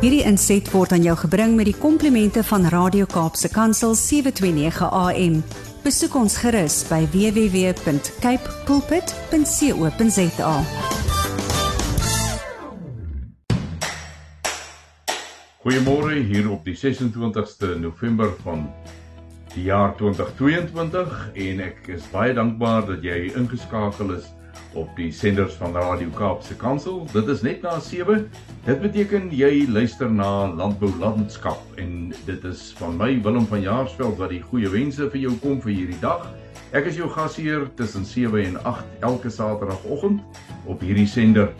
Hierdie inset word aan jou gebring met die komplimente van Radio Kaapse Kansel 729 AM. Besoek ons gerus by www.cape pulpit.co.za. Goeiemôre hier op die 26ste November van die jaar 2022 en ek is baie dankbaar dat jy ingeskakel is op die senders van Radio Kaapse Kansel. Dit is net na 7. Dit beteken jy luister na Landbou Landskap en dit is van my Willem van Jaarsveld wat die goeie wense vir jou kom vir hierdie dag. Ek is jou gasheer tussen 7 en 8 elke Saterdagoggend op hierdie sender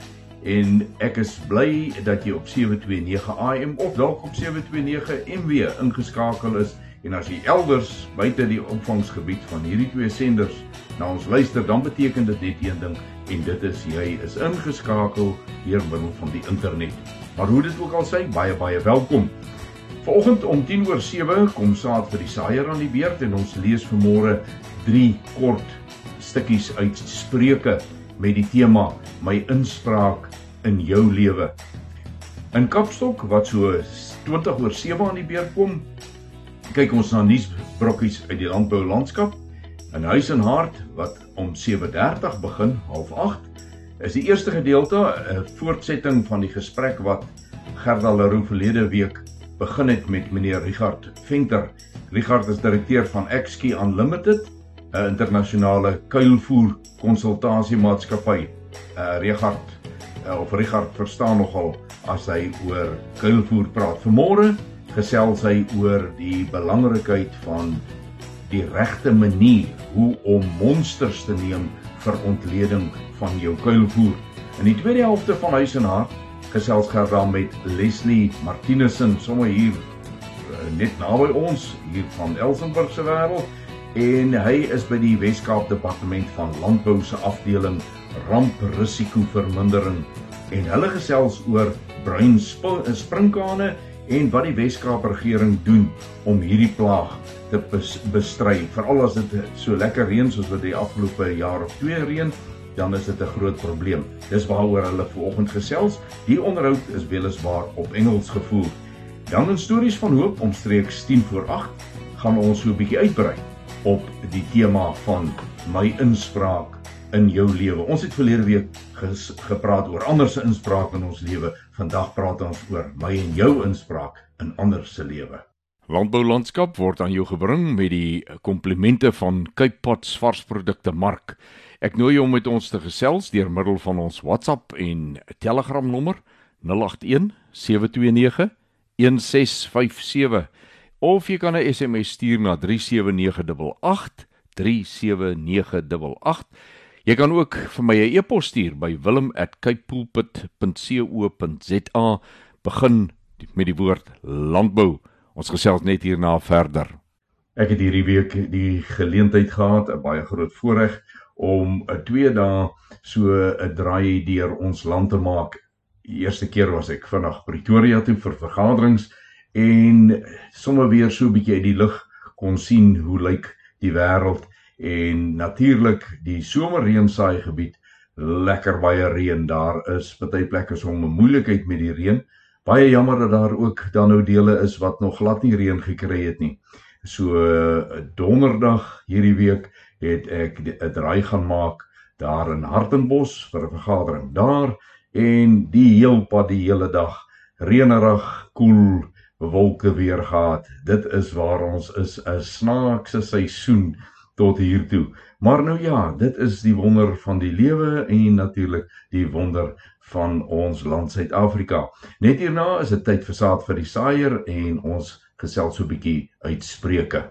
en ek is bly dat jy op 729 AM of dalk op 729 MW ingeskakel is en as jy elders buite die opvangsgebied van hierdie twee senders na ons luister dan beteken dit net een ding en dit is jy is ingeskakel deur middel van die internet. Maar hoe dit ook al sê, baie baie welkom. Vanoggend om 10 oor 7 kom saad vir die saaier aan die beurt en ons lees vanmôre 3 kort stukkies uit Spreuke met die tema my inspraak in jou lewe. In Kapstok wat so 20 oor 7 aan die beurt kom, kyk ons na nuusbrokkies uit die landbou landskap. In Huis en Hart wat om 7:30 begin, half 8, is die eerste gedeelte 'n voortsetting van die gesprek wat Gerda Leroux verlede week begin het met meneer Richard Venter. Richard is direkteur van Exki Unlimited, 'n internasionale kuilvoer konsultasiemaatskappy. Uh Richard uh, of Richard verstaan nogal as hy oor kuilvoer praat. Vanmôre gesels hy oor die belangrikheid van die regte manier hoe om monsters te neem vir ontleding van jou kuilvoer. In die tweede helfte van Huis en Hart gesels Gerda met Leslie Martinussen sommer hier uh, net naby ons hier van Elsenburg se wêreld en hy is by die Wes-Kaap Departement van Landbou se afdeling ramprisikovermindering en hulle gesels oor bruin sprinkane en wat die Wes-Kaap regering doen om hierdie plaag te bestry. Veral as dit so lekker reën soos wat die afgelope jaar of twee reën, dan is dit 'n groot probleem. Dis waaroor hulle vanoggend gesels. Die onderhoud is weliswaar op Engels gevoer. Dan in stories van hoop omstreeks 10 voor 8 gaan ons so 'n bietjie uitbrei op die tema van my inspraak in jou lewe. Ons het verlede week ges, gepraat oor ander se inspraak in ons lewe. Vandag praat ons oor my en jou inspraak in ander se lewe. Landbou landskap word aan jou gebring met die komplimente van Cape Pots varsprodukte mark. Ek nooi jou om met ons te gesels deur middel van ons WhatsApp en Telegram nommer 081 729 1657 of jy kan 'n SMS stuur na 37988 37988. Jy kan ook vir my 'n e-pos stuur by wilhelm@capepulpit.co.za. Begin met die woord landbou. Ons gesels net hierna verder. Ek het hierdie week die geleentheid gehad, 'n baie groot voorreg om 'n 2 dae so 'n draai deur ons land te maak. Die eerste keer was ek vinnig Pretoria toe vir vergaderings en sommer weer so 'n bietjie uit die lug kon sien hoe lyk die wêreld en natuurlik die somerreënsaai gebied lekker baie reën daar is baie plekke is om 'n moeilikheid met die reën baie jammer dat daar ook dan nou dele is wat nog glad nie reën gekry het nie so donderdag hierdie week het ek 'n draai gaan maak daar in Hartenbos vir 'n vergadering daar en die heel pad die hele dag reënerig koel cool, wolke weer gehad. Dit is waar ons is 'n snaakse seisoen tot hier toe. Maar nou ja, dit is die wonder van die lewe en natuurlik die wonder van ons land Suid-Afrika. Net hierna is dit tyd vir saad vir die saaier en ons gesels so 'n bietjie uitspreuke.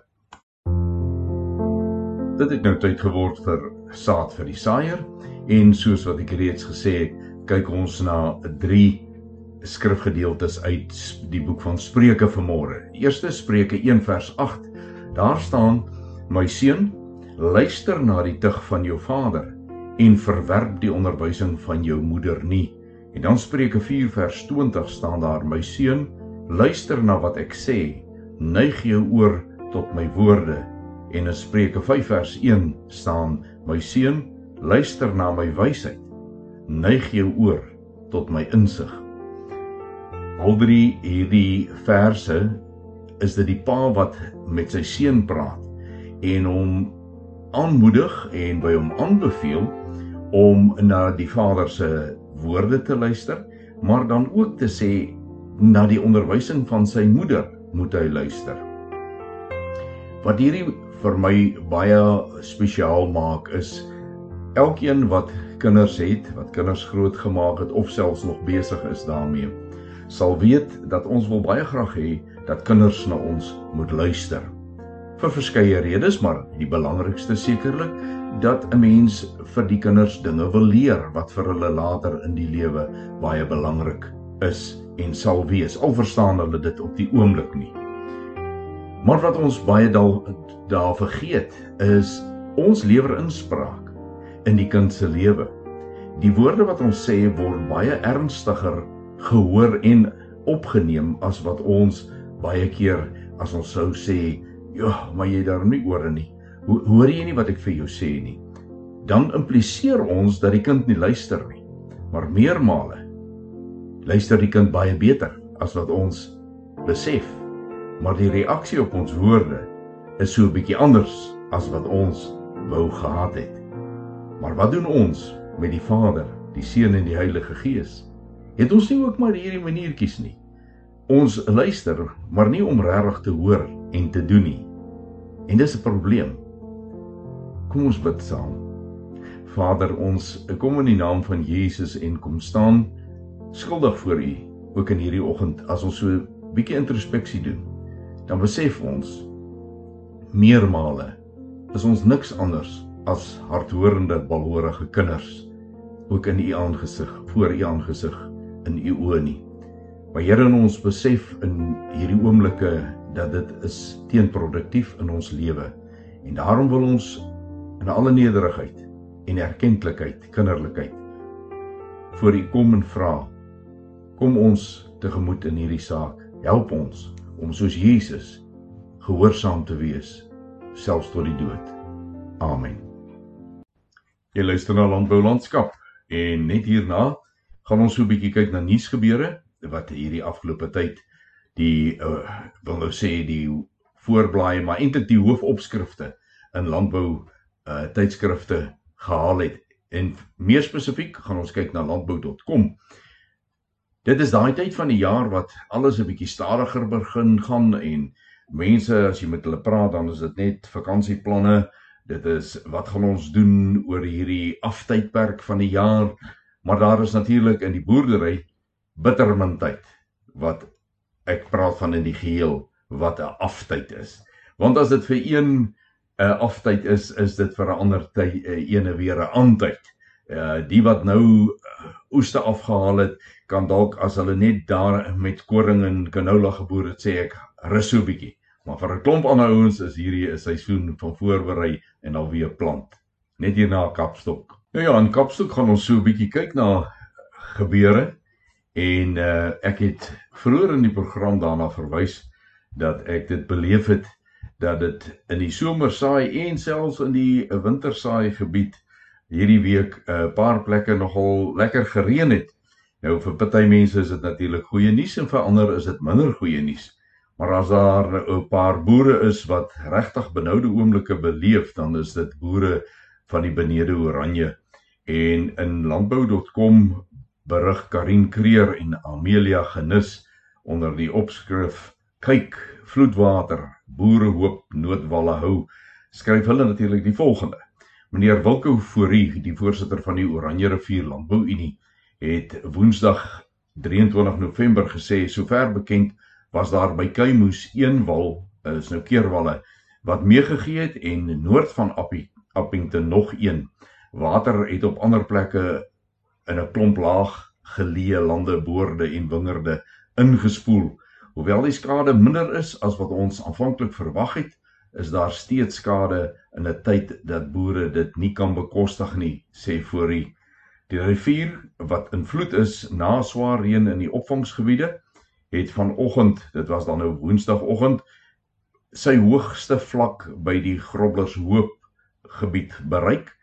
Dit het nou tyd geword vir saad vir die saaier en soos wat ek reeds gesê het, kyk ons na 3 skrifgedeeltes uit die boek van Spreuke vanmôre. Eerste Spreuke 1 vers 8. Daar staan: My seun, luister na die tug van jou vader en verwerp die onderwysing van jou moeder nie. En dan Spreuke 4 vers 20 staan daar: My seun, luister na wat ek sê, neig jou oor tot my woorde. En in Spreuke 5 vers 1 staan: My seun, luister na my wysheid, neig jou oor tot my insig. al drie hierdie verse is dit die pa wat met sy seun praat en hom aanmoedig en by hom aanbeveel om na die vader se woorde te luister, maar dan ook te sê na die onderwysing van sy moeder moet hy luister. Wat hierdie vir my baie spesiaal maak is elkeen wat kinders het, wat kinders grootgemaak het of selfs nog besig is daarmee, sal weet dat ons wil baie graag hê dat kinders na ons moet luister. Vir verskeie redes, maar die belangrikste sekerlik dat 'n mens vir die kinders dinge wil leer wat vir hulle later in die lewe baie belangrik is en sal wees. Al verstaan hulle dit op die oomblik nie. Maar wat ons baie daar daar vergeet is ons lewer inspraak in die kind se lewe. Die woorde wat ons sê word baie ernstiger gehoor en opgeneem as wat ons baie keer as ons sou sê, "Ja, maar jy daar nie ore nie. Ho hoor jy nie wat ek vir jou sê nie?" Dan impliseer ons dat die kind nie luister nie. Maar meermale luister die kind baie beter as wat ons besef maar die reaksie op ons woorde is so 'n bietjie anders as wat ons wou gehad het. Maar wat doen ons met die Vader, die Seun en die Heilige Gees? Het ons nie ook maar hierdie maniertjies nie? Ons luister, maar nie om regtig te hoor en te doen nie. En dis 'n probleem. Kom ons bid saam. Vader, ons kom in die naam van Jesus en kom staan skuldig voor U ook in hierdie oggend as ons so bietjie introspeksie doen dan besef ons meermale is ons niks anders as harthorende balhorige kinders ook in u aangesig voor u aangesig in u oë nie. Maar Here ons besef in hierdie oomblikke dat dit is teenproduktief in ons lewe en daarom wil ons in alle nederigheid en erkenklikheid kinderlikheid voor u kom en vra kom ons tegemoet in hierdie saak help ons om soos Jesus gehoorsaam te wees selfs tot die dood. Amen. Jy luister na Landbou Landskap en net hierna gaan ons so 'n bietjie kyk na nuusgebeure wat hierdie afgelope tyd die uh, wil nou sê die voorblaai maar eintlik die hoofopskrifte in landbou uh, tydskrifte gehaal het en meer spesifiek gaan ons kyk na landbou.com Dit is daai tyd van die jaar wat alles 'n bietjie stadiger begin gaan en mense as jy met hulle praat dan is dit net vakansieplanne. Dit is wat gaan ons doen oor hierdie aftydperk van die jaar? Maar daar is natuurlik in die boerdery bittermintyd wat ek praat van in die geheel wat 'n aftyd is. Want as dit vir een 'n uh, aftyd is, is dit vir 'n ander tyd 'n uh, ene weer 'n aandtyd. Uh die wat nou oeste afgehaal het, kan dalk as hulle net daar met koring en canola geboer het, sê ek rus so 'n bietjie. Maar vir 'n klomp ander ouens is hierdie 'n seisoen van voorberei en alweer plant. Net hier na Kapstok. Nou ja, in Kapstok gaan ons so 'n bietjie kyk na gebeure en uh ek het vroeër in die program daarna verwys dat ek dit beleef het dat dit in die somersaai en selfs in die wintersaai gebied hierdie week 'n uh, paar plekke nogal lekker gereën het. Nou vir party mense is dit natuurlik goeie nuus en vir ander is dit minder goeie nuus. Maar as daar 'n paar boere is wat regtig benoude oomblikke beleef, dan is dit boere van die Benede Oranje. En in landbou.com berig Karin Kreer en Amelia Genus onder die opskrif kyk vloedwater boere hoop noodwalle hou skryf hulle natuurlik die volgende. Meneer Wilko Fourie die voorsitter van die Oranje rivier landbou unie het Woensdag 23 November gesê sover bekend was daar by Kuimoes een wal is nou keerwalle wat meegegee het en noord van Appie Appington nog een. Water het op ander plekke in 'n klomp laag geleë lande boorde en wingerde ingespoel. Hoewel die skade minder is as wat ons aanvanklik verwag het is daar steeds skade in 'n tyd dat boere dit nie kan bekostig nie sê Fourie. Die rivier wat in vloed is na swaar reën in die opvangsgebiede het vanoggend, dit was dan nou woensdagoggend, sy hoogste vlak by die Groblershoop gebied bereik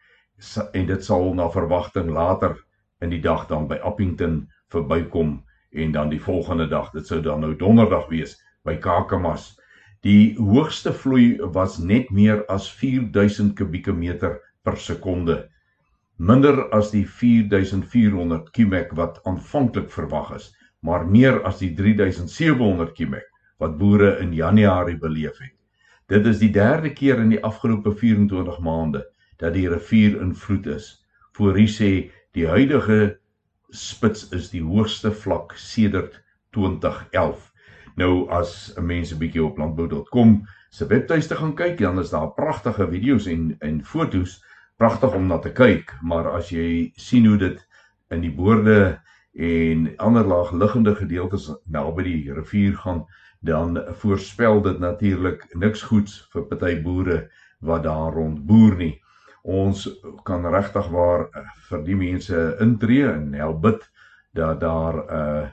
en dit sal na verwagting later in die dag dan by Appington verbykom en dan die volgende dag, dit sou dan nou donderdag wees by Kakamas. Die hoogste vloei was net meer as 4000 kubieke meter per sekonde. Minder as die 4400 kubiek wat aanvanklik verwag is, maar meer as die 3700 kubiek wat boere in Januarie beleef het. Dit is die derde keer in die afgelope 24 maande dat die rivier in vloed is. Fourie sê die huidige spits is die hoogste vlak sedert 2011. Nou as 'n mens 'n bietjie op landbou.com se webtuiste gaan kyk, dan is daar pragtige video's en en fotos, pragtig om na te kyk, maar as jy sien hoe dit in die boorde en ander laagliggende gedeeltes naby die rivier gaan, dan voorspel dit natuurlik niks goeds vir party boere wat daar rond boer nie ons kan regtig waar eh, vir die mense intree en help bid dat daar uh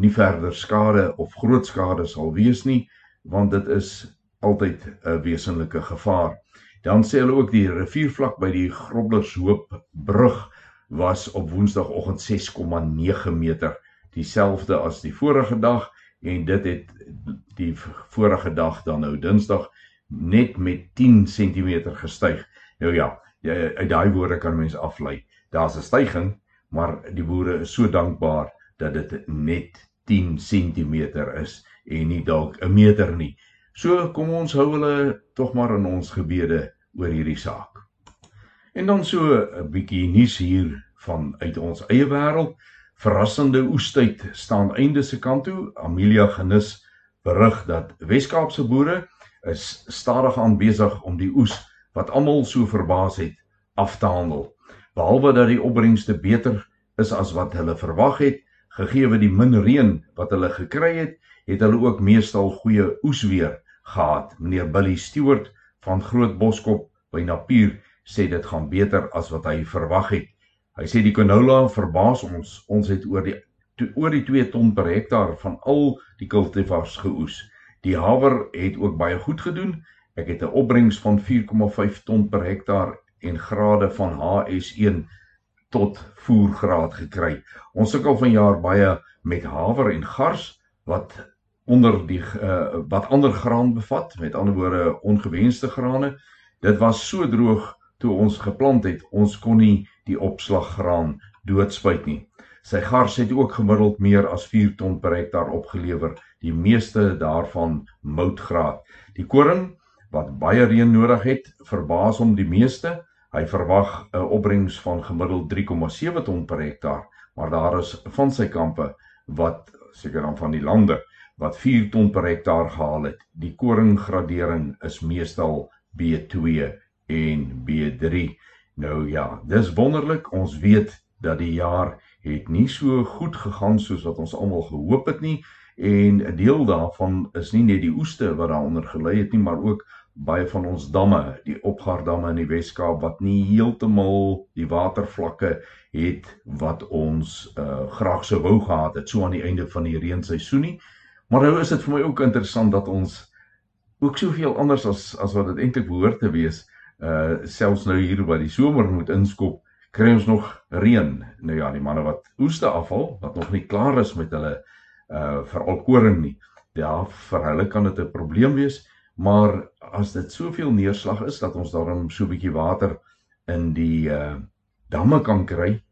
nie verder skade of groot skade sal wees nie want dit is altyd 'n wesenlike gevaar. Dan sê hulle ook die riviervlak by die Groblershoop brug was op Woensdagoggend 6,9 meter, dieselfde as die vorige dag en dit het die vorige dag dan nou Dinsdag net met 10 cm gestyg. Nou ja, jy uit daai woorde kan mense aflei. Daar's 'n stygings, maar die boere is so dankbaar dat dit net 10 cm is en nie dalk 'n meter nie. So kom ons hou hulle tog maar in ons gebede oor hierdie saak. En dan so 'n bietjie nuus hier van uit ons eie wêreld. Verrassende oestyd staan einde se kant toe. Amelia Genus berig dat Wes-Kaapse boere is stadig aan besig om die oes wat almal so verbaas het af te handel. Behalwe dat die opbrengste beter is as wat hulle verwag het, gegee die min reën wat hulle gekry het, het hulle ook meestal goeie oes weer gehad. Meneer Billy Stewart van Groot Boskop by Napier sê dit gaan beter as wat hy verwag het. Hy sê die canola verbaas ons. Ons het oor die oor die 2 ton per hektaar van al die kultivars geoes. Die haver het ook baie goed gedoen Ek het 'n opbrengs van 4,5 ton per hektaar en grade van HS1 tot voergraad gekry. Ons sukkel vanjaar baie met haver en gars wat onder die uh, wat ander graan bevat, met ander woorde ongewenste grane. Dit was so droog toe ons geplant het, ons kon nie die opslaggraan doodspuit nie. Sy gars het ook gemiddeld meer as 4 ton per hektaar opgelewer, die meeste daarvan moutgraad. Die koring wat baie reën nodig het, verbaas hom die meeste. Hy verwag 'n opbrengs van gemiddeld 3,7 ton per hektaar, maar daar is van sy kampe wat seker dan van die lande wat 4 ton per hektaar gehaal het. Die koringgradering is meestal B2 en B3. Nou ja, dis wonderlik. Ons weet dat die jaar het nie so goed gegaan soos wat ons almal gehoop het nie en 'n deel daarvan is nie net die oeste wat daaronder gelei het nie, maar ook baie van ons damme, die opgaardamme in die Wes-Kaap wat nie heeltemal die watervlakke het wat ons uh graag sou wou gehad het so aan die einde van die reenseisoen nie. Maar nou is dit vir my ook interessant dat ons ook soveel anders as as wat dit eintlik behoort te wees, uh selfs nou hier by die somer moet inskop, kry ons nog reën. Nou ja, die manne wat oeste afval wat nog nie klaar is met hulle uh veral koring nie. Ja, vir hulle kan dit 'n probleem wees. Maar as dit soveel neerslag is dat ons daarom so 'n bietjie water in die uh damme kan kry,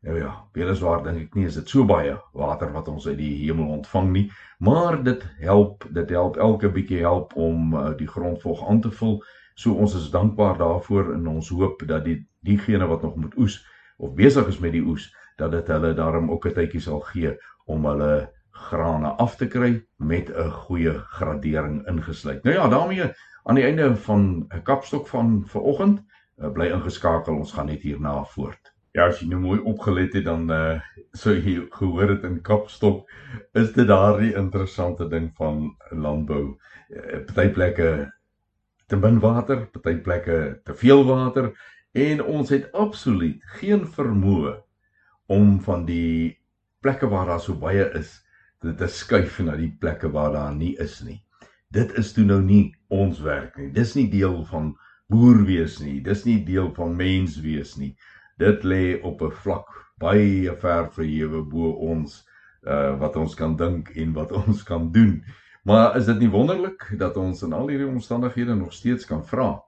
nou ja, weliswaar dink ek nie is dit so baie water wat ons uit die hemel ontvang nie, maar dit help, dit help elke bietjie help om uh, die grondvog aan te vul. So ons is dankbaar daarvoor en ons hoop dat die diegene wat nog moet oes of besig is met die oes, dat dit hulle daarom ook 'n tydjie sal gee om hulle grane af te kry met 'n goeie gradering ingesluit. Nou ja, daarmee aan die einde van 'n kapstok van vanoggend, uh, bly ingeskakel, ons gaan net hierna voort. Ja, as jy nou mooi opgelet het dan uh sou jy gehoor het in kapstok is dit daardie interessante ding van landbou. Uh, party plekke te min water, party plekke te veel water en ons het absoluut geen vermoë om van die plekke waar daar so baie is dit te skuif na die plekke waar daar nie is nie. Dit is toe nou nie ons werk nie. Dis nie deel van boer wees nie. Dis nie deel van mens wees nie. Dit lê op 'n vlak baie ver verhewe bo ons uh wat ons kan dink en wat ons kan doen. Maar is dit nie wonderlik dat ons in al hierdie omstandighede nog steeds kan vra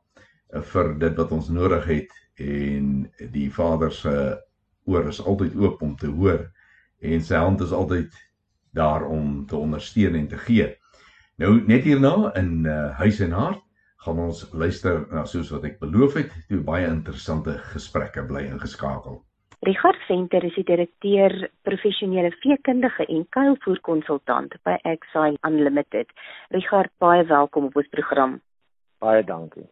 uh, vir dit wat ons nodig het en die Vader se oor is altyd oop om te hoor en sy hand is altyd daar om te ondersteun en te gee. Nou net hierna in uh, huis en hart gaan ons luister na soos wat ek beloof het, toe baie interessante gesprekke bly ingeskakel. Richard Venter is die direkteur professionele veekundige en kuilvoerkonsultant by Exile Unlimited. Richard, baie welkom op ons program. Baie dankie.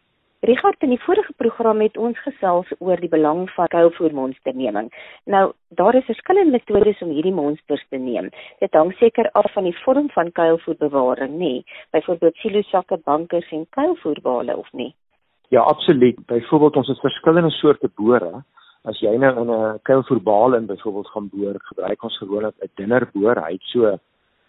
Richard, in die vorige program het ons gesels oor die belang van kuilvoermonsterneming. Nou, daar is verskillende metodes om hierdie monsters te neem. Dit hang seker af van die vorm van kuilvoerbewaring, nê? Byvoorbeeld silosakke, bankers en kuilvoerbale of nie? Ja, absoluut. Byvoorbeeld ons het verskillende soorte bore. As jy nou in 'n kuilvoerbale in byvoorbeeld gaan boor, gebruik ons gewoonlik 'n dunner boor. Hy het so 'n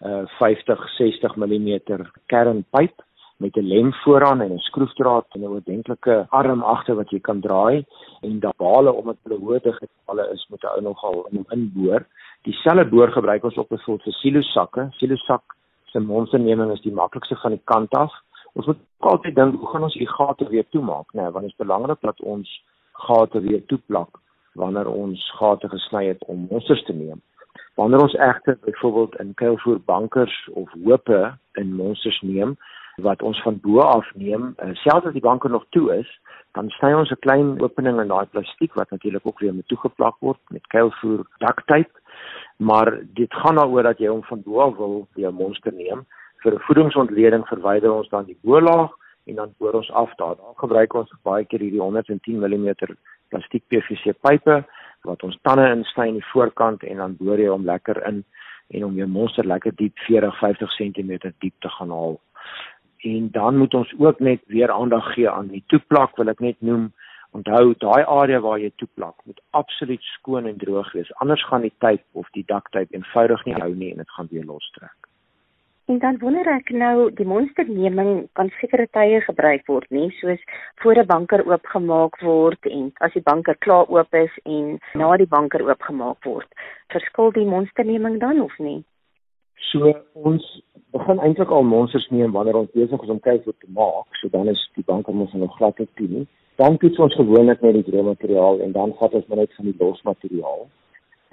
uh, 50, 60 mm kernpyp met 'n lem vooraan en 'n skroefdraad en 'n oordentlike arm agter wat jy kan draai en dan bale omdat hulle hoëte gevalle is met 'n ou nogal in inboor. Dieselfde boor gebruik ons op 'n soort silosakke. Silosak se monsterneming is die maklikste van die kant af. Ons moet altyd dink hoe gaan ons die gate weer toemaak, né, nee, want dit is belangrik dat ons gate weer toeplak wanneer ons gate gesny het om monsters te neem. Wanneer ons egter byvoorbeeld in kuilvoer bankers of hope in monsters neem, wat ons van bo af neem, uh, selfs as die banke nog toe is, dan sny ons 'n klein opening in daai plastiek wat natuurlik ook weer met toegeplak word met keilvoer duct maar dit gaan daaroor dat jy hom van bo af wil jou monster neem. Vir 'n voedingsontleding verwyder ons dan die bo-laag en dan boor ons af daar. Dan gebruik ons baie keer hierdie 110 mm plastiek PVC pype wat ons tande insny in die voorkant en dan boor jy hom lekker in en om jou monster lekker diep 40 50 cm diep te gaan haal en dan moet ons ook net weer aandag gee aan die toeplak wil ek net noem. Onthou daai area waar jy toeplak moet absoluut skoon en droog wees anders gaan die tyd of die daktyp eenvoudig nie hou nie en dit gaan weer lostrek. En dan wonder ek nou die monsterneming kan sekere tye gebruik word nie soos voor 'n banker oopgemaak word en as die banker klaar oop is en na die banker oopgemaak word. Verskil die monsterneming dan of nie? So ons begin eintlik al monsters neem wanneer ons besig is om kyk wat te maak. So dan is die bank ons nog glad te doen. Dan toets ons gewoonlik net die materiaal en dan vat ons net van die los materiaal.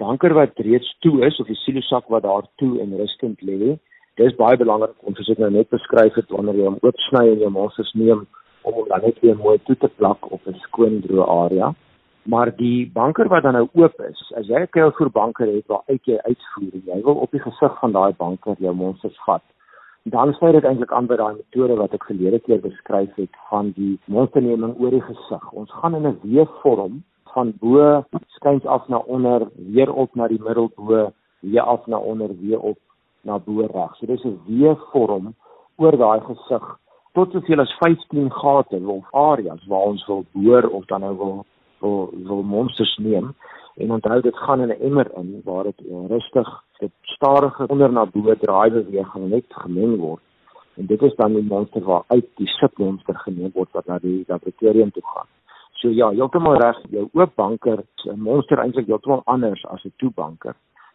Banker wat reeds toe is of die silosak wat daar toe en rustend lê. Dis baie belangrik om soos ek nou net beskryf het wanneer jy hom oopsny en jy monsters neem om hom dan net weer mooi toe te plak op 'n skoon droë area. Maar die banker wat dan nou oop is, as jy 'n keilvoer banker het waar uit jy uitvoer en jy wil op die gesig van daai banker jou monsters vat, dan sê dit eintlik aan by daai metode wat ek verlede keer beskryf het van die monsterneming oor die gesig. Ons gaan in 'n weefvorm van bo skuins af na onder, weer op na die middel bo, weer af na onder, weer op na bo reg. So dis 'n weefvorm oor daai gesig tot soveel as 15 gate of areas waar ons wil boor of dan nou wil wil wil monsters neem en onthou dit gaan in 'n emmer in waar dit rustig dit stadige onder na bo draai beweging net gemeng word en dit is dan die monster waar uit die sipmonster geneem word wat na die laboratorium toe gaan. So ja, heeltemal reg, jou oop banker 'n monster eintlik heeltemal anders as 'n toe banker.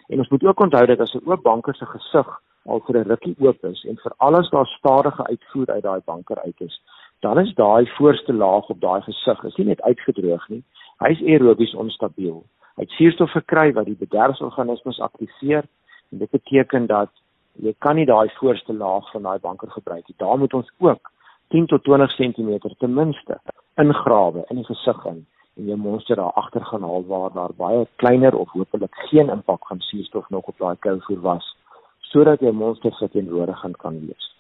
En ons moet ook onthou dat as 'n oop banker se gesig al vir 'n rukkie oop is en vir alles daar stadige uitvoer uit daai banker uit is, dan is daai voorste laag op daai gesig is nie net uitgedroog nie. Hy is aerobies onstabiel. Hy het suurstof gekry wat die bederfsorganismes aktiveer en dit beteken dat jy kan nie daai voorste laag van daai banker gebruik nie. Daar moet ons ook 10 tot 20 cm ten minste ingrawe in die gesig in en jou monster daar agter gaan haal waar daar baie kleiner of hopelik geen impak van suurstof nog op daai kouvoer was sodat jou monster se teenwoordigheid kan wees.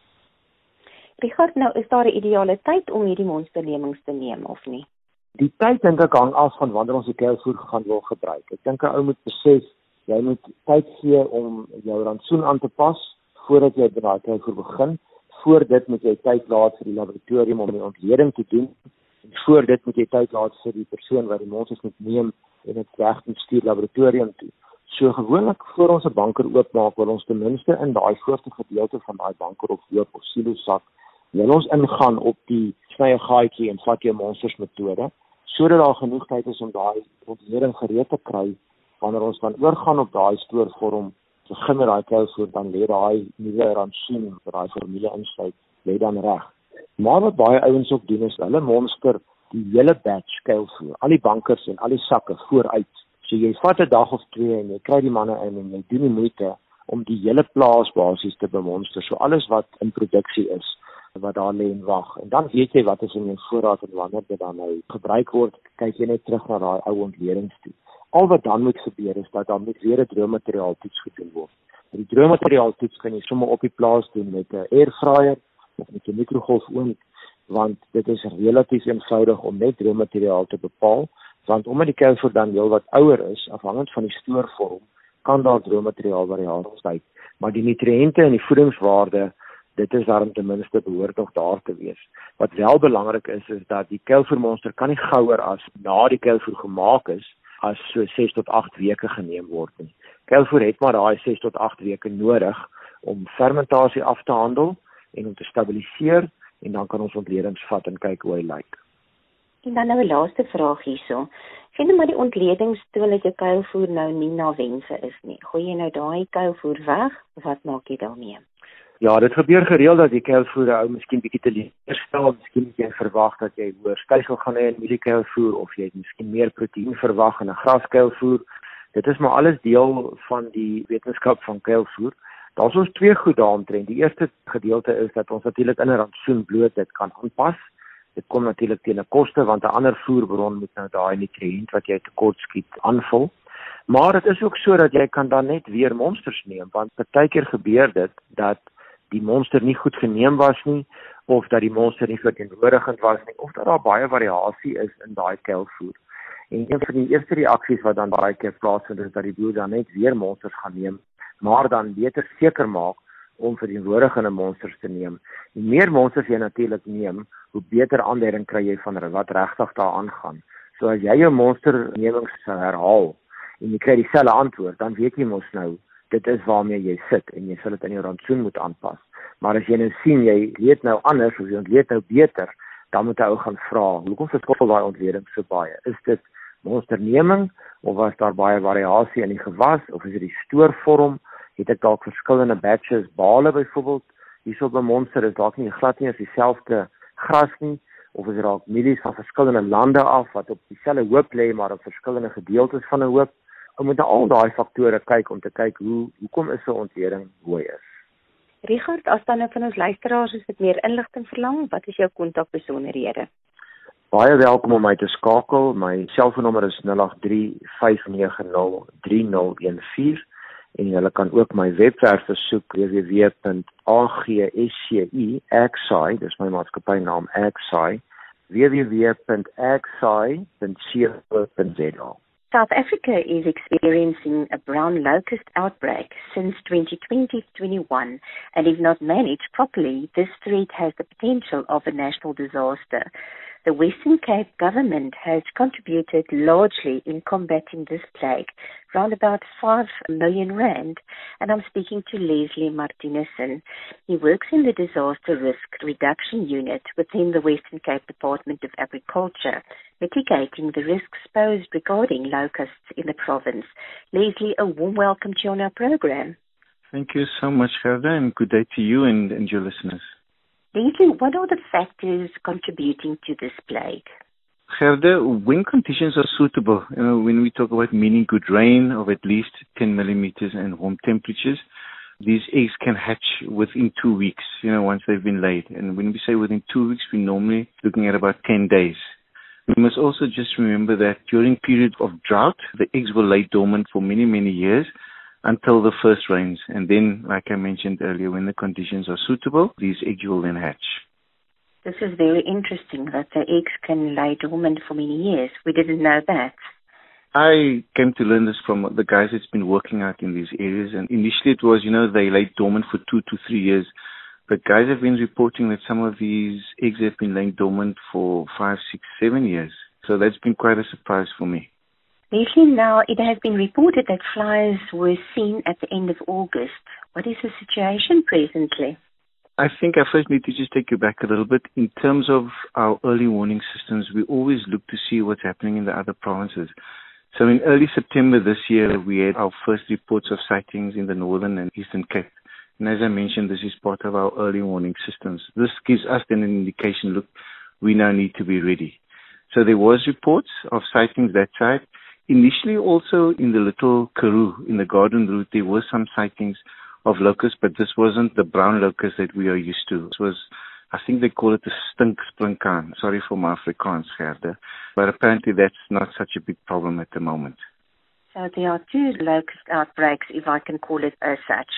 Richard, nou is daar 'n ideale tyd om hierdie monsternemings te neem of nie? Die tyd dink ek hang af van wanneer ons die kuilvoer gaan wil gebruik. Ek dink 'n ou moet besef jy moet tyd gee om jou rantsoen aan te pas voordat jy by daai kuilvoer begin. Voor dit moet jy tyd laat vir die laboratorium om die ontleding te doen. En voor dit moet jy tyd laat vir die persoon wat die monsters moet neem en dit reg moet stuur laboratorium toe. So gewoonlik voor ons 'n banker oopmaak, wil ons ten minste in daai voorste gedeelte van daai banker of hoop of silo sak wil ons ingaan op die snye gaatjie en vat jou monsters metode sodat daar genoeg tyd is om daai ontleding gereed te kry wanneer ons dan oorgaan op daai stoorvorm begin met daai kuilvoer dan lê daai nuwe rantsoen wat daai formule insluit lê dan reg. Maar wat baie ouens ook doen is hulle monster die hele batch kuilvoer, al die bankers en al die sakke vooruit. So jy vat 'n dag of twee en jy kry die manne in en jy doen die moeite om die hele plaas basies te bemonster. So alles wat in produksie is wat daar lê en wag. En dan weet jy wat is in jou voorraad en wanneer dit dan nou gebruik word, kyk jy net terug na daai ou ontledings toe. Al wat dan moet gebeur is dat dan moet weer 'n droommateriaal toets gedoen word. Die droommateriaal toets kan jy sommer op die plaas doen met 'n air fryer of met 'n mikrogolfoond want dit is relatief eenvoudig om net droommateriaal te bepaal want omdat die kelvoer dan heelwat ouer is afhangend van die stoorvorm kan daar droommateriaal variasies wees maar die nutriënte en die voedingswaarde dit is daarom ten minste behoort nog daar te wees. Wat wel belangrik is is dat die kelvoermonster kan nie gouer as na die kelvoer gemaak is as so 6 tot 8 weke geneem word nie. Kelvoer het maar daai 6 tot 8 weke nodig om fermentasie af te handel en om te stabiliseer en dan kan ons ontledings vat en kyk hoe hy lyk. En dan nou 'n laaste vraag hierso. Vind maar die ontledings toon dat jou kuilvoer nou nie na wense is nie. Gooi jy nou daai kuilvoer weg? Wat maak jy daarmee? Ja, dit gebeur gereeld dat die kuilvoer ou miskien bietjie te leer stel, miskien jy verwag dat jy hoër stygel gaan hê in hierdie kuilvoer of jy het miskien meer proteïen verwag in 'n graskuilvoer. Dit is maar alles deel van die wetenskap van kuilvoer. Daar's ons twee goed daaromtrent. Die eerste gedeelte is dat ons natuurlik in 'n rantsoen bloot dit kan aanpas. Dit kom natuurlik teen 'n koste want 'n ander voerbron moet nou daai nutriënt wat jy tekort skiet aanvul. Maar dit is ook so dat jy kan dan net weer monsters neem want partykeer gebeur dit dat die monster nie goed geneem was nie of dat die monster nie verteenwoordigend was nie of dat daar baie variasie is in daai kelvoer. En een van die eerste reaksies wat dan baie keer plaasvind is dat die boer dan net weer monsters gaan neem, maar dan beter seker maak om verteenwoordigende monsters te neem. Die meer monsters jy natuurlik neem, hoe beter aanduiding kry jy van wat regtig daar aangaan. So as jy jou monsternemings herhaal en jy kry dieselfde antwoord, dan weet jy mos nou dit is waarmee jy sit en jy sal dit in jou rantsoen moet aanpas. Maar as jy nou sien jy weet nou anders of jy weet nou beter, dan moet jy ou gaan vra, hoekom verskil daai ontleding so baie? Is dit monsterneming of was daar baie variasie in die gewas of is dit die stoorvorm? Het ek dalk verskillende batches bale byvoorbeeld hierso by monster is dalk nie glad nie as dieselfde gras nie of is dit dalk mielies van verskillende lande af wat op dieselfde hoop lê maar op verskillende gedeeltes van 'n hoop Ons moet al daai faktore kyk om te kyk hoe hoekom is 'n ontleding hoe is. Richard, as dan nou van ons luisteraars is dit meer inligting verlang, wat is jou kontakbesonderhede? Baie welkom om my te skakel. My selfoonnommer is 0835903014 en jy kan ook my webwerf besoek www.agsci.xi, dis my maatskappy naam xi www.xi.co.za. South Africa is experiencing a brown locust outbreak since 2020-21, and if not managed properly, this threat has the potential of a national disaster. The Western Cape government has contributed largely in combating this plague, around about 5 million rand, and I'm speaking to Leslie Martinesen. He works in the Disaster Risk Reduction Unit within the Western Cape Department of Agriculture, mitigating the risks posed regarding locusts in the province. Leslie, a warm welcome to you on our program. Thank you so much, Gerda, and good day to you and, and your listeners. Leslie, what are the factors contributing to this plague? Gerda, when conditions are suitable, you know, when we talk about meaning good rain of at least 10 millimeters and warm temperatures, these eggs can hatch within two weeks, you know, once they've been laid. And when we say within two weeks, we're normally looking at about 10 days. We must also just remember that during periods of drought, the eggs will lay dormant for many, many years until the first rains. And then, like I mentioned earlier, when the conditions are suitable, these eggs will then hatch. This is very interesting that the eggs can lie dormant for many years. We didn't know that. I came to learn this from the guys that's been working out in these areas. And initially it was, you know, they lay dormant for two to three years. But guys have been reporting that some of these eggs have been laying dormant for five, six, seven years. So that's been quite a surprise for me. Lately now, it has been reported that flies were seen at the end of August. What is the situation presently? I think I first need to just take you back a little bit. In terms of our early warning systems, we always look to see what's happening in the other provinces. So in early September this year, we had our first reports of sightings in the northern and eastern Cape. And as I mentioned, this is part of our early warning systems. This gives us then an indication, look, we now need to be ready. So there was reports of sightings that side. Initially also in the Little Karoo, in the Garden Route, there were some sightings of locusts, but this wasn't the brown locust that we are used to. This was I think they call it the stink sprinkaan. Sorry for my Afrikaans, Gerda. But apparently that's not such a big problem at the moment. So there are two locust outbreaks, if I can call it as such.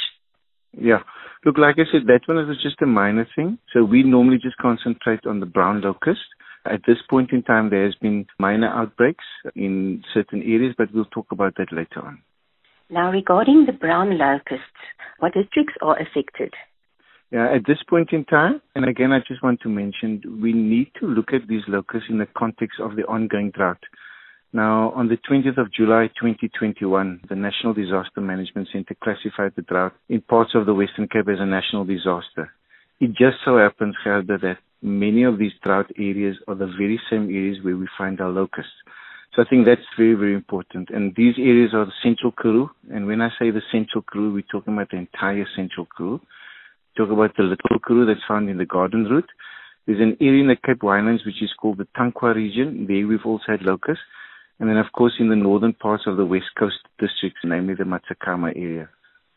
Yeah. Look, like I said, that one is just a minor thing. So we normally just concentrate on the brown locust. At this point in time, there has been minor outbreaks in certain areas, but we'll talk about that later on. Now, regarding the brown locusts, what districts are affected? Yeah, at this point in time, and again, I just want to mention, we need to look at these locusts in the context of the ongoing drought. Now, on the 20th of July 2021, the National Disaster Management Center classified the drought in parts of the Western Cape as a national disaster. It just so happens, Gerda, that many of these drought areas are the very same areas where we find our locusts. So I think that's very, very important. And these areas are the Central Karoo. And when I say the Central Karoo, we're talking about the entire Central Karoo talk about the little Karoo that's found in the Garden Route. There's an area in the Cape Winelands which is called the Tankwa region. There we've also had locusts. And then, of course, in the northern parts of the West Coast districts, namely the Matsakama area.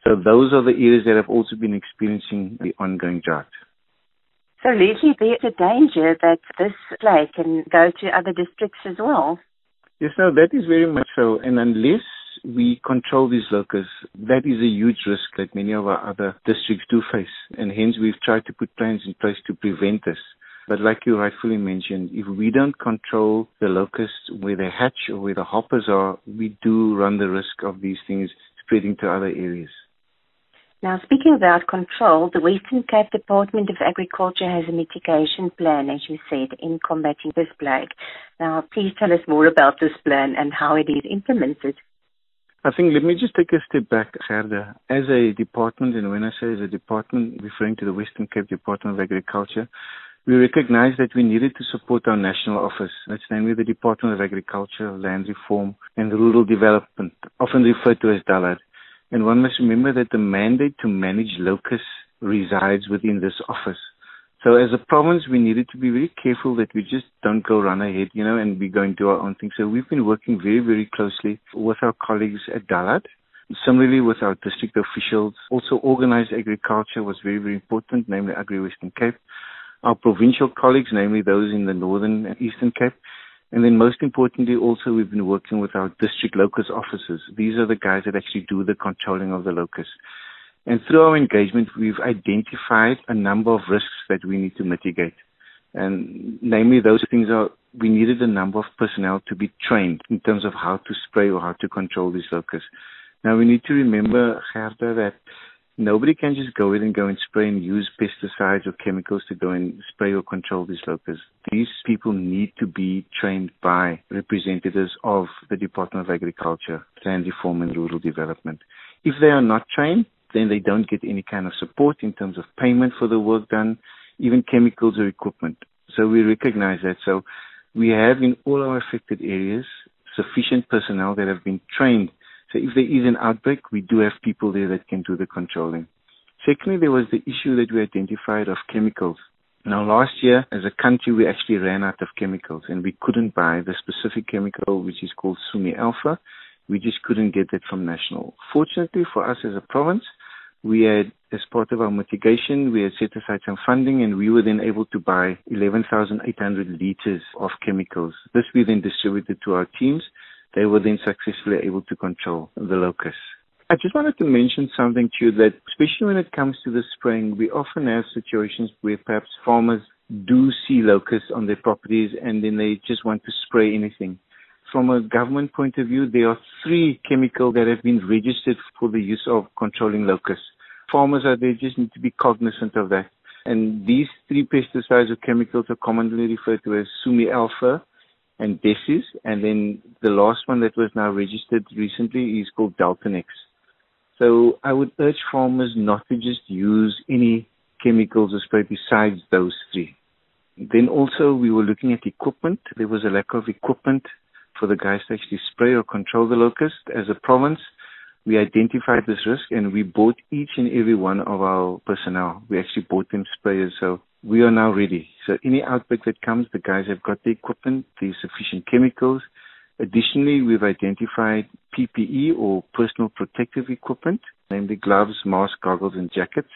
So those are the areas that have also been experiencing the ongoing drought. So, there's a danger that this plague can go to other districts as well. Yes, no, that is very much so. And unless we control these locusts, that is a huge risk that many of our other districts do face. And hence we've tried to put plans in place to prevent this. But like you rightfully mentioned, if we don't control the locusts where they hatch or where the hoppers are, we do run the risk of these things spreading to other areas. Now, speaking about control, the Western Cape Department of Agriculture has a mitigation plan, as you said, in combating this plague. Now, please tell us more about this plan and how it is implemented. I think let me just take a step back, Gerda. As a department, and when I say as a department, referring to the Western Cape Department of Agriculture, we recognize that we needed to support our national office. That's namely the Department of Agriculture, Land Reform, and Rural Development, often referred to as DALAD. And one must remember that the mandate to manage locusts resides within this office. So as a province, we needed to be very careful that we just don't go run ahead, you know, and we go and do our own thing. So we've been working very, very closely with our colleagues at DALAD. Similarly with our district officials, also organized agriculture was very, very important, namely Agri Western Cape. Our provincial colleagues, namely those in the Northern and Eastern Cape. And then most importantly, also we've been working with our district locust officers. These are the guys that actually do the controlling of the locusts. And through our engagement, we've identified a number of risks that we need to mitigate. And namely, those things are we needed a number of personnel to be trained in terms of how to spray or how to control these locusts. Now, we need to remember, Gerda, that nobody can just go in and go and spray and use pesticides or chemicals to go and spray or control these locusts. These people need to be trained by representatives of the Department of Agriculture, Land Reform and Rural Development. If they are not trained, then they don't get any kind of support in terms of payment for the work done, even chemicals or equipment. So we recognize that. So we have in all our affected areas sufficient personnel that have been trained. So if there is an outbreak, we do have people there that can do the controlling. Secondly, there was the issue that we identified of chemicals. Now, last year, as a country, we actually ran out of chemicals and we couldn't buy the specific chemical, which is called Sumi Alpha. We just couldn't get that from national. Fortunately for us as a province, we had, as part of our mitigation, we had set aside some funding and we were then able to buy 11,800 liters of chemicals. This we then distributed to our teams. They were then successfully able to control the locusts. I just wanted to mention something to you that, especially when it comes to the spring, we often have situations where perhaps farmers do see locusts on their properties and then they just want to spray anything. From a government point of view, there are three chemicals that have been registered for the use of controlling locusts farmers are there just need to be cognizant of that. And these three pesticides or chemicals are commonly referred to as Sumi Alpha and Desis. And then the last one that was now registered recently is called Deltanex. So I would urge farmers not to just use any chemicals or spray besides those three. Then also we were looking at equipment. There was a lack of equipment for the guys to actually spray or control the locust as a province. We identified this risk and we bought each and every one of our personnel. We actually bought them sprayers. So we are now ready. So any outbreak that comes, the guys have got the equipment, the sufficient chemicals. Additionally, we've identified PPE or personal protective equipment, namely gloves, masks, goggles, and jackets.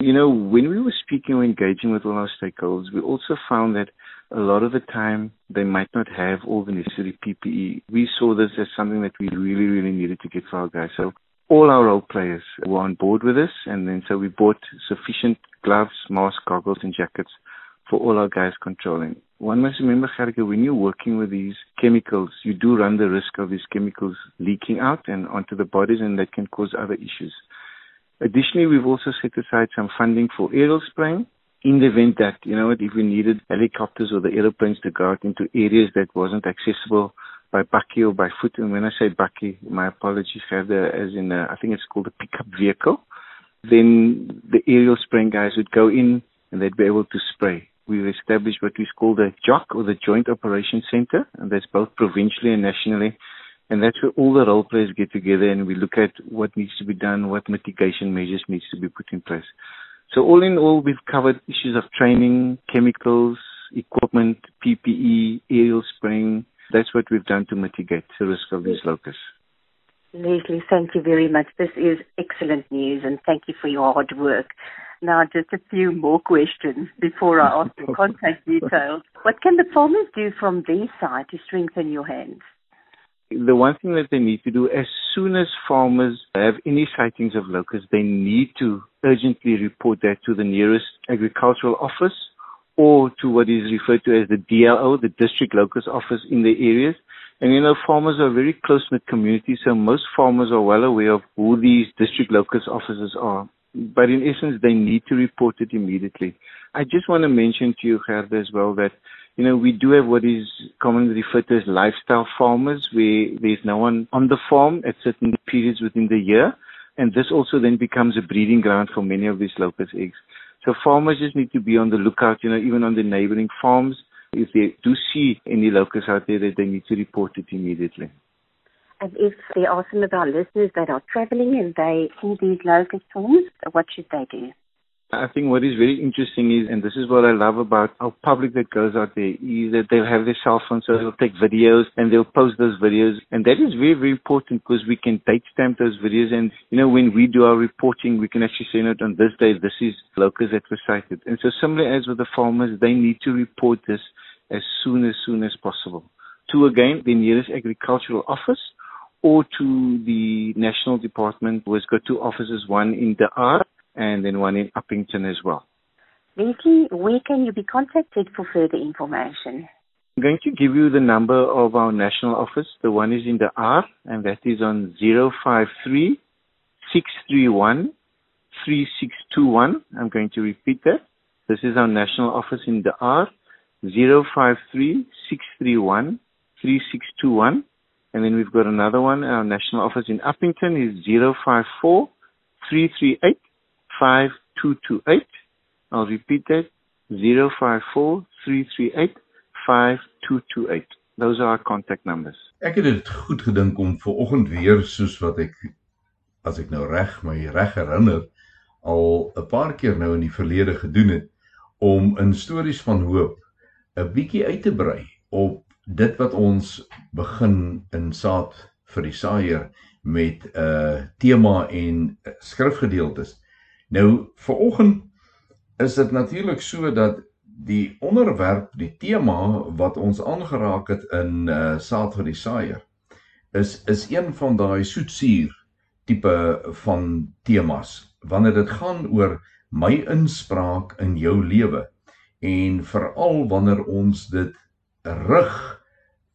You know, when we were speaking or engaging with all our stakeholders, we also found that a lot of the time they might not have all the necessary PPE. We saw this as something that we really, really needed to get for our guys. So all our role players were on board with us, and then so we bought sufficient gloves, masks, goggles, and jackets for all our guys controlling. One must remember, Gerke, when you're working with these chemicals, you do run the risk of these chemicals leaking out and onto the bodies, and that can cause other issues. Additionally, we've also set aside some funding for aerial spraying in the event that, you know, what, if we needed helicopters or the aeroplanes to go out into areas that wasn't accessible by bakkie or by foot. And when I say bakkie, my apologies, have the, as in, a, I think it's called a pickup vehicle. Then the aerial spraying guys would go in and they'd be able to spray. We've established what we call the JOC or the Joint Operations Center, and that's both provincially and nationally. And that's where all the role players get together and we look at what needs to be done, what mitigation measures needs to be put in place. So all in all, we've covered issues of training, chemicals, equipment, PPE, aerial spraying. That's what we've done to mitigate the risk of these locusts. Leslie, thank you very much. This is excellent news and thank you for your hard work. Now, just a few more questions before I ask the contact details. What can the farmers do from their side to strengthen your hands? The one thing that they need to do as soon as farmers have any sightings of locusts, they need to urgently report that to the nearest agricultural office or to what is referred to as the DLO, the district locust office in the areas. And you know, farmers are very close knit communities, so most farmers are well aware of who these district locust officers are. But in essence, they need to report it immediately. I just want to mention to you, Gerda, as well, that you know, we do have what is commonly referred to as lifestyle farmers, where there's no one on the farm at certain periods within the year. And this also then becomes a breeding ground for many of these locust eggs. So farmers just need to be on the lookout, you know, even on the neighboring farms. If they do see any locusts out there, they need to report it immediately. And if there are some of our listeners that are traveling and they see these locust swarms, what should they do? I think what is very interesting is, and this is what I love about our public that goes out there, is that they'll have their cell phones, so they'll take videos and they'll post those videos. And that is very, very important because we can date stamp those videos. And, you know, when we do our reporting, we can actually say, note on this day, this is locusts that were sighted. And so similarly as with the farmers, they need to report this as soon as soon as possible to again the nearest agricultural office or to the national department who has got two offices, one in the R and then one in Uppington as well. Vicky, where can you be contacted for further information? I'm going to give you the number of our national office. The one is in the R, and that is on 053 631 3621. I'm going to repeat that. This is our national office in the R, 053 631 3621. And then we've got another one. Our national office in Uppington is 054 338 5228. I'll repeat that. 054 338 5228. Those are our contact numbers. Ek het dit goed gedink om ver oggend weer soos wat ek as ek nou reg my reg herinner al 'n paar keer nou in die verlede gedoen het om in stories van hoop 'n bietjie uit te brei op dit wat ons begin in saad vir die saaier met 'n uh, tema en skrifgedeeltes. Nou vir oggend is dit natuurlik so dat die onderwerp, die tema wat ons aangeraak het in uh saad vir die saaier is is een van daai soetsuur tipe van temas wanneer dit gaan oor my inspraak in jou lewe en veral wanneer ons dit rig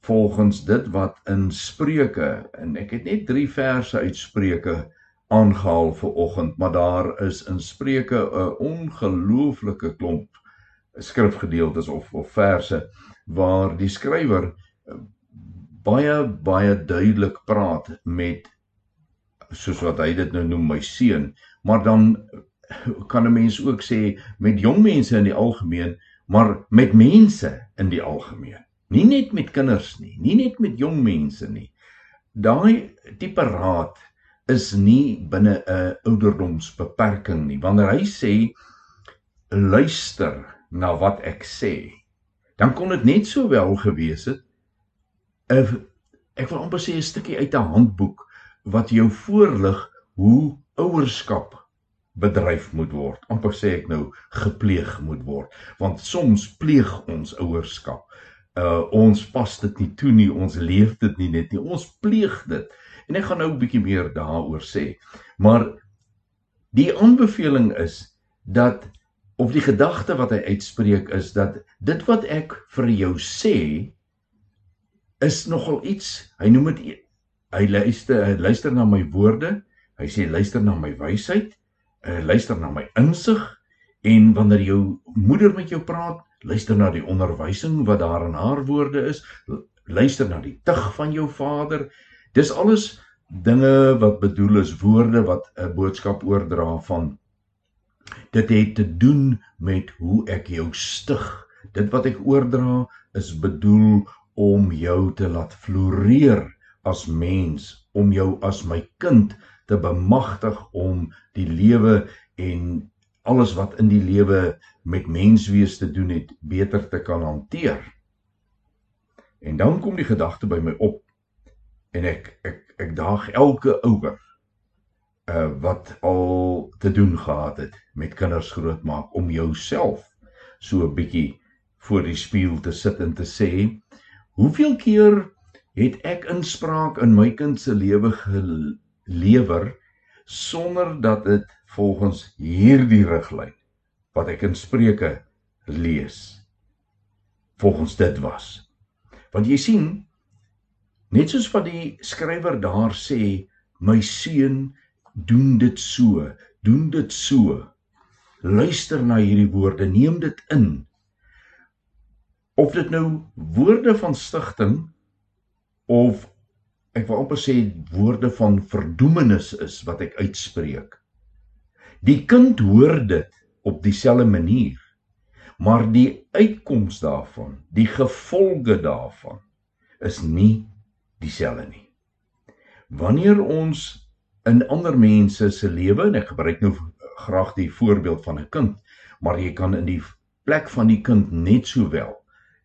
volgens dit wat in Spreuke en ek het net 3 verse uit Spreuke aangehaal vir oggend, maar daar is in Spreuke 'n ongelooflike klomp skrifgedeeltes of of verse waar die skrywer eh, baie baie duidelik praat met soos wat hy dit nou noem my seun, maar dan kan 'n mens ook sê met jong mense in die algemeen, maar met mense in die algemeen? Nie net met kinders nie, nie net met jong mense nie. Daai tipe raad is nie binne 'n ouderdomsbeperking nie. Wanneer hy sê luister na wat ek sê, dan kon dit net so wel gewees het 'n ek wil amper sê 'n stukkie uit 'n handboek wat jou voorlig hoe ouerskap bedryf moet word. amper sê ek nou gepleeg moet word, want soms pleeg ons ouerskap. Uh ons pas dit nie toe nie, ons leef dit nie net nie, ons pleeg dit. En ek gaan nou 'n bietjie meer daaroor sê. Maar die aanbeveling is dat of die gedagte wat hy uitspreek is dat dit wat ek vir jou sê is nogal iets. Hy noem dit hy luister hy luister na my woorde. Hy sê luister na my wysheid. Hy luister na my insig en wanneer jou moeder met jou praat, luister na die onderwysing wat daar in haar woorde is. Luister na die tug van jou vader. Dis alles dinge wat bedoel is woorde wat 'n boodskap oordra van dit het te doen met hoe ek jou stig. Dit wat ek oordra is bedoel om jou te laat floreer as mens om jou as my kind te bemagtig om die lewe en alles wat in die lewe met menswees te doen het beter te kan hanteer. En dan kom die gedagte by my op en ek ek ek daag elke ouer uh wat al te doen gehad het met kinders grootmaak om jouself so 'n bietjie voor die spieël te sit en te sê hoeveel keer het ek inspraak in my kind se lewe gelewer sonder dat dit volgens hierdie riglyn wat ek in Spreuke lees volgens dit was. Want jy sien net soos wat die skrywer daar sê, my seun, doen dit so, doen dit so. Luister na hierdie woorde, neem dit in. Of dit nou woorde van stigting of ek wil amper sê woorde van verdoemenis is wat ek uitspreek. Die kind hoor dit op dieselfde manier. Maar die uitkoms daarvan, die gevolge daarvan is nie dieselfde nie. Wanneer ons in ander mense se lewe en ek gebruik nou graag die voorbeeld van 'n kind, maar jy kan in die plek van die kind net sowel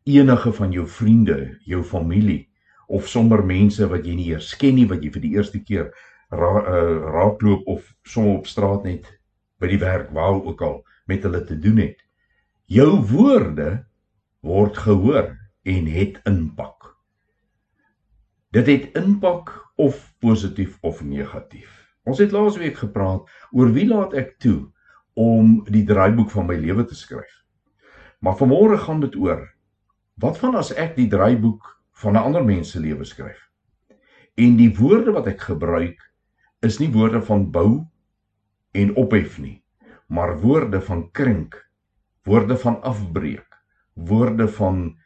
enige van jou vriende, jou familie of sommer mense wat jy nie eers ken nie wat jy vir die eerste keer ra, uh, raakloop of sommer op straat net by die werk waar ook al met hulle te doen het. Jou woorde word gehoor en het impak. Dit het impak of positief of negatief. Ons het laasweek gepraat oor wie laat ek toe om die draaiboek van my lewe te skryf. Maar vanmôre gaan dit oor wat van as ek die draaiboek van 'n ander mens se lewe skryf. En die woorde wat ek gebruik is nie woorde van bou en ophef nie, maar woorde van krink, woorde van afbreek, woorde van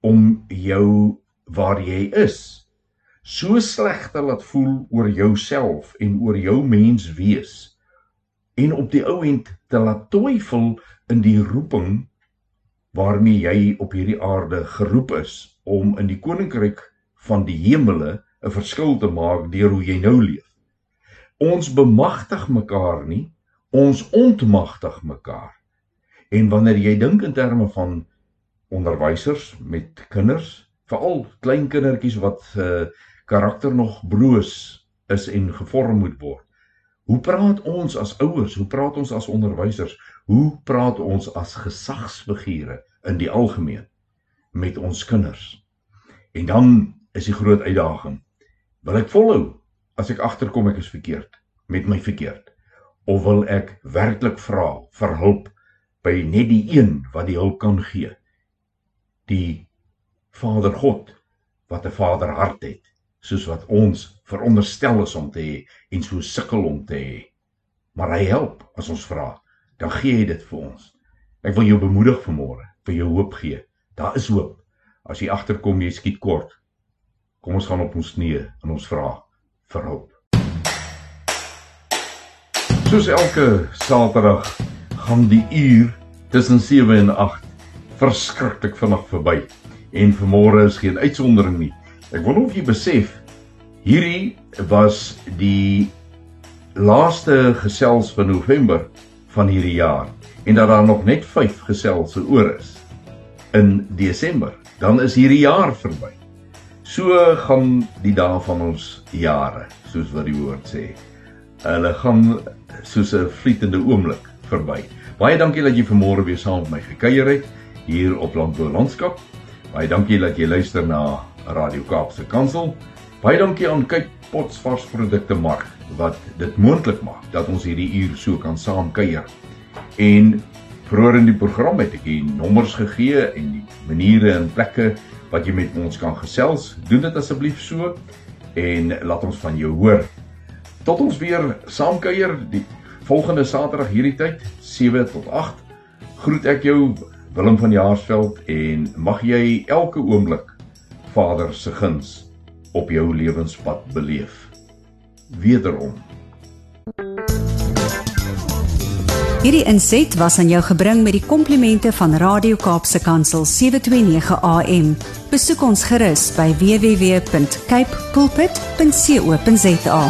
om jou waar jy is so sleg te laat voel oor jouself en oor jou mens wees en op die ou end te laat twyfel in die roeping waarmee jy op hierdie aarde geroep is om in die koninkryk van die hemele 'n verskil te maak deur hoe jy nou leef. Ons bemagtig mekaar nie, ons ontmagtig mekaar. En wanneer jy dink in terme van onderwysers met kinders, veral klein kindertjies wat uh, karakter nog broos is en gevorm moet word. Hoe praat ons as ouers? Hoe praat ons as onderwysers? Hoe praat ons as gesagsfigure in die algemeen? met ons kinders. En dan is die groot uitdaging. Wil ek volhou as ek agterkom ek is verkeerd met my verkeerd of wil ek werklik vra vir hulp by net die een wat die hulp kan gee? Die Vader God wat 'n Vader hart het soos wat ons veronderstel is om te hê en so sukkel om te hê. Maar hy help as ons vra, dan gee hy dit vir ons. Ek wil jou bemoedig vanmôre, vir jou hoop gee. Daar is hoop. As jy agterkom jy skiet kort. Kom ons gaan op ons knieë en ons vra vir hulp. Soos elke Saterdag gaan die uur tussen 7 en 8 verskriklik vinnig verby. en vanmôre is geen uitsondering nie. Ek wil of jy besef hierdie was die laaste gesels van November van hierdie jaar en dat daar nog net 5 geselse oor is in Desember, dan is hierdie jaar verby. So gaan die dae van ons jare, soos wat die woord sê. Hulle gaan soos 'n vlietende oomblik verby. Baie dankie dat jy vanmôre weer saam met my gekuier het hier op Landbou Landskap. Baie dankie dat jy luister na Radio Kaapse Kansel. Baie dankie aan Kyk Pots vars produkte mark wat dit moontlik maak dat ons hierdie uur so kan saam kuier. En vroeër in die program het ek die nommers gegee en die maniere en plekke wat jy met ons kan gesels. Doen dit asseblief so en laat ons van jou hoor. Tot ons weer saam kuier die volgende Saterdag hierdie tyd 7 tot 8. Groet ek jou Willem van Jaarsveld en mag jy elke oomblik Vader se guns op jou lewenspad beleef. Wederom Hierdie inset was aan jou gebring met die komplimente van Radio Kaapse Kansel 729 AM. Besoek ons gerus by www.cape pulpit.co.za.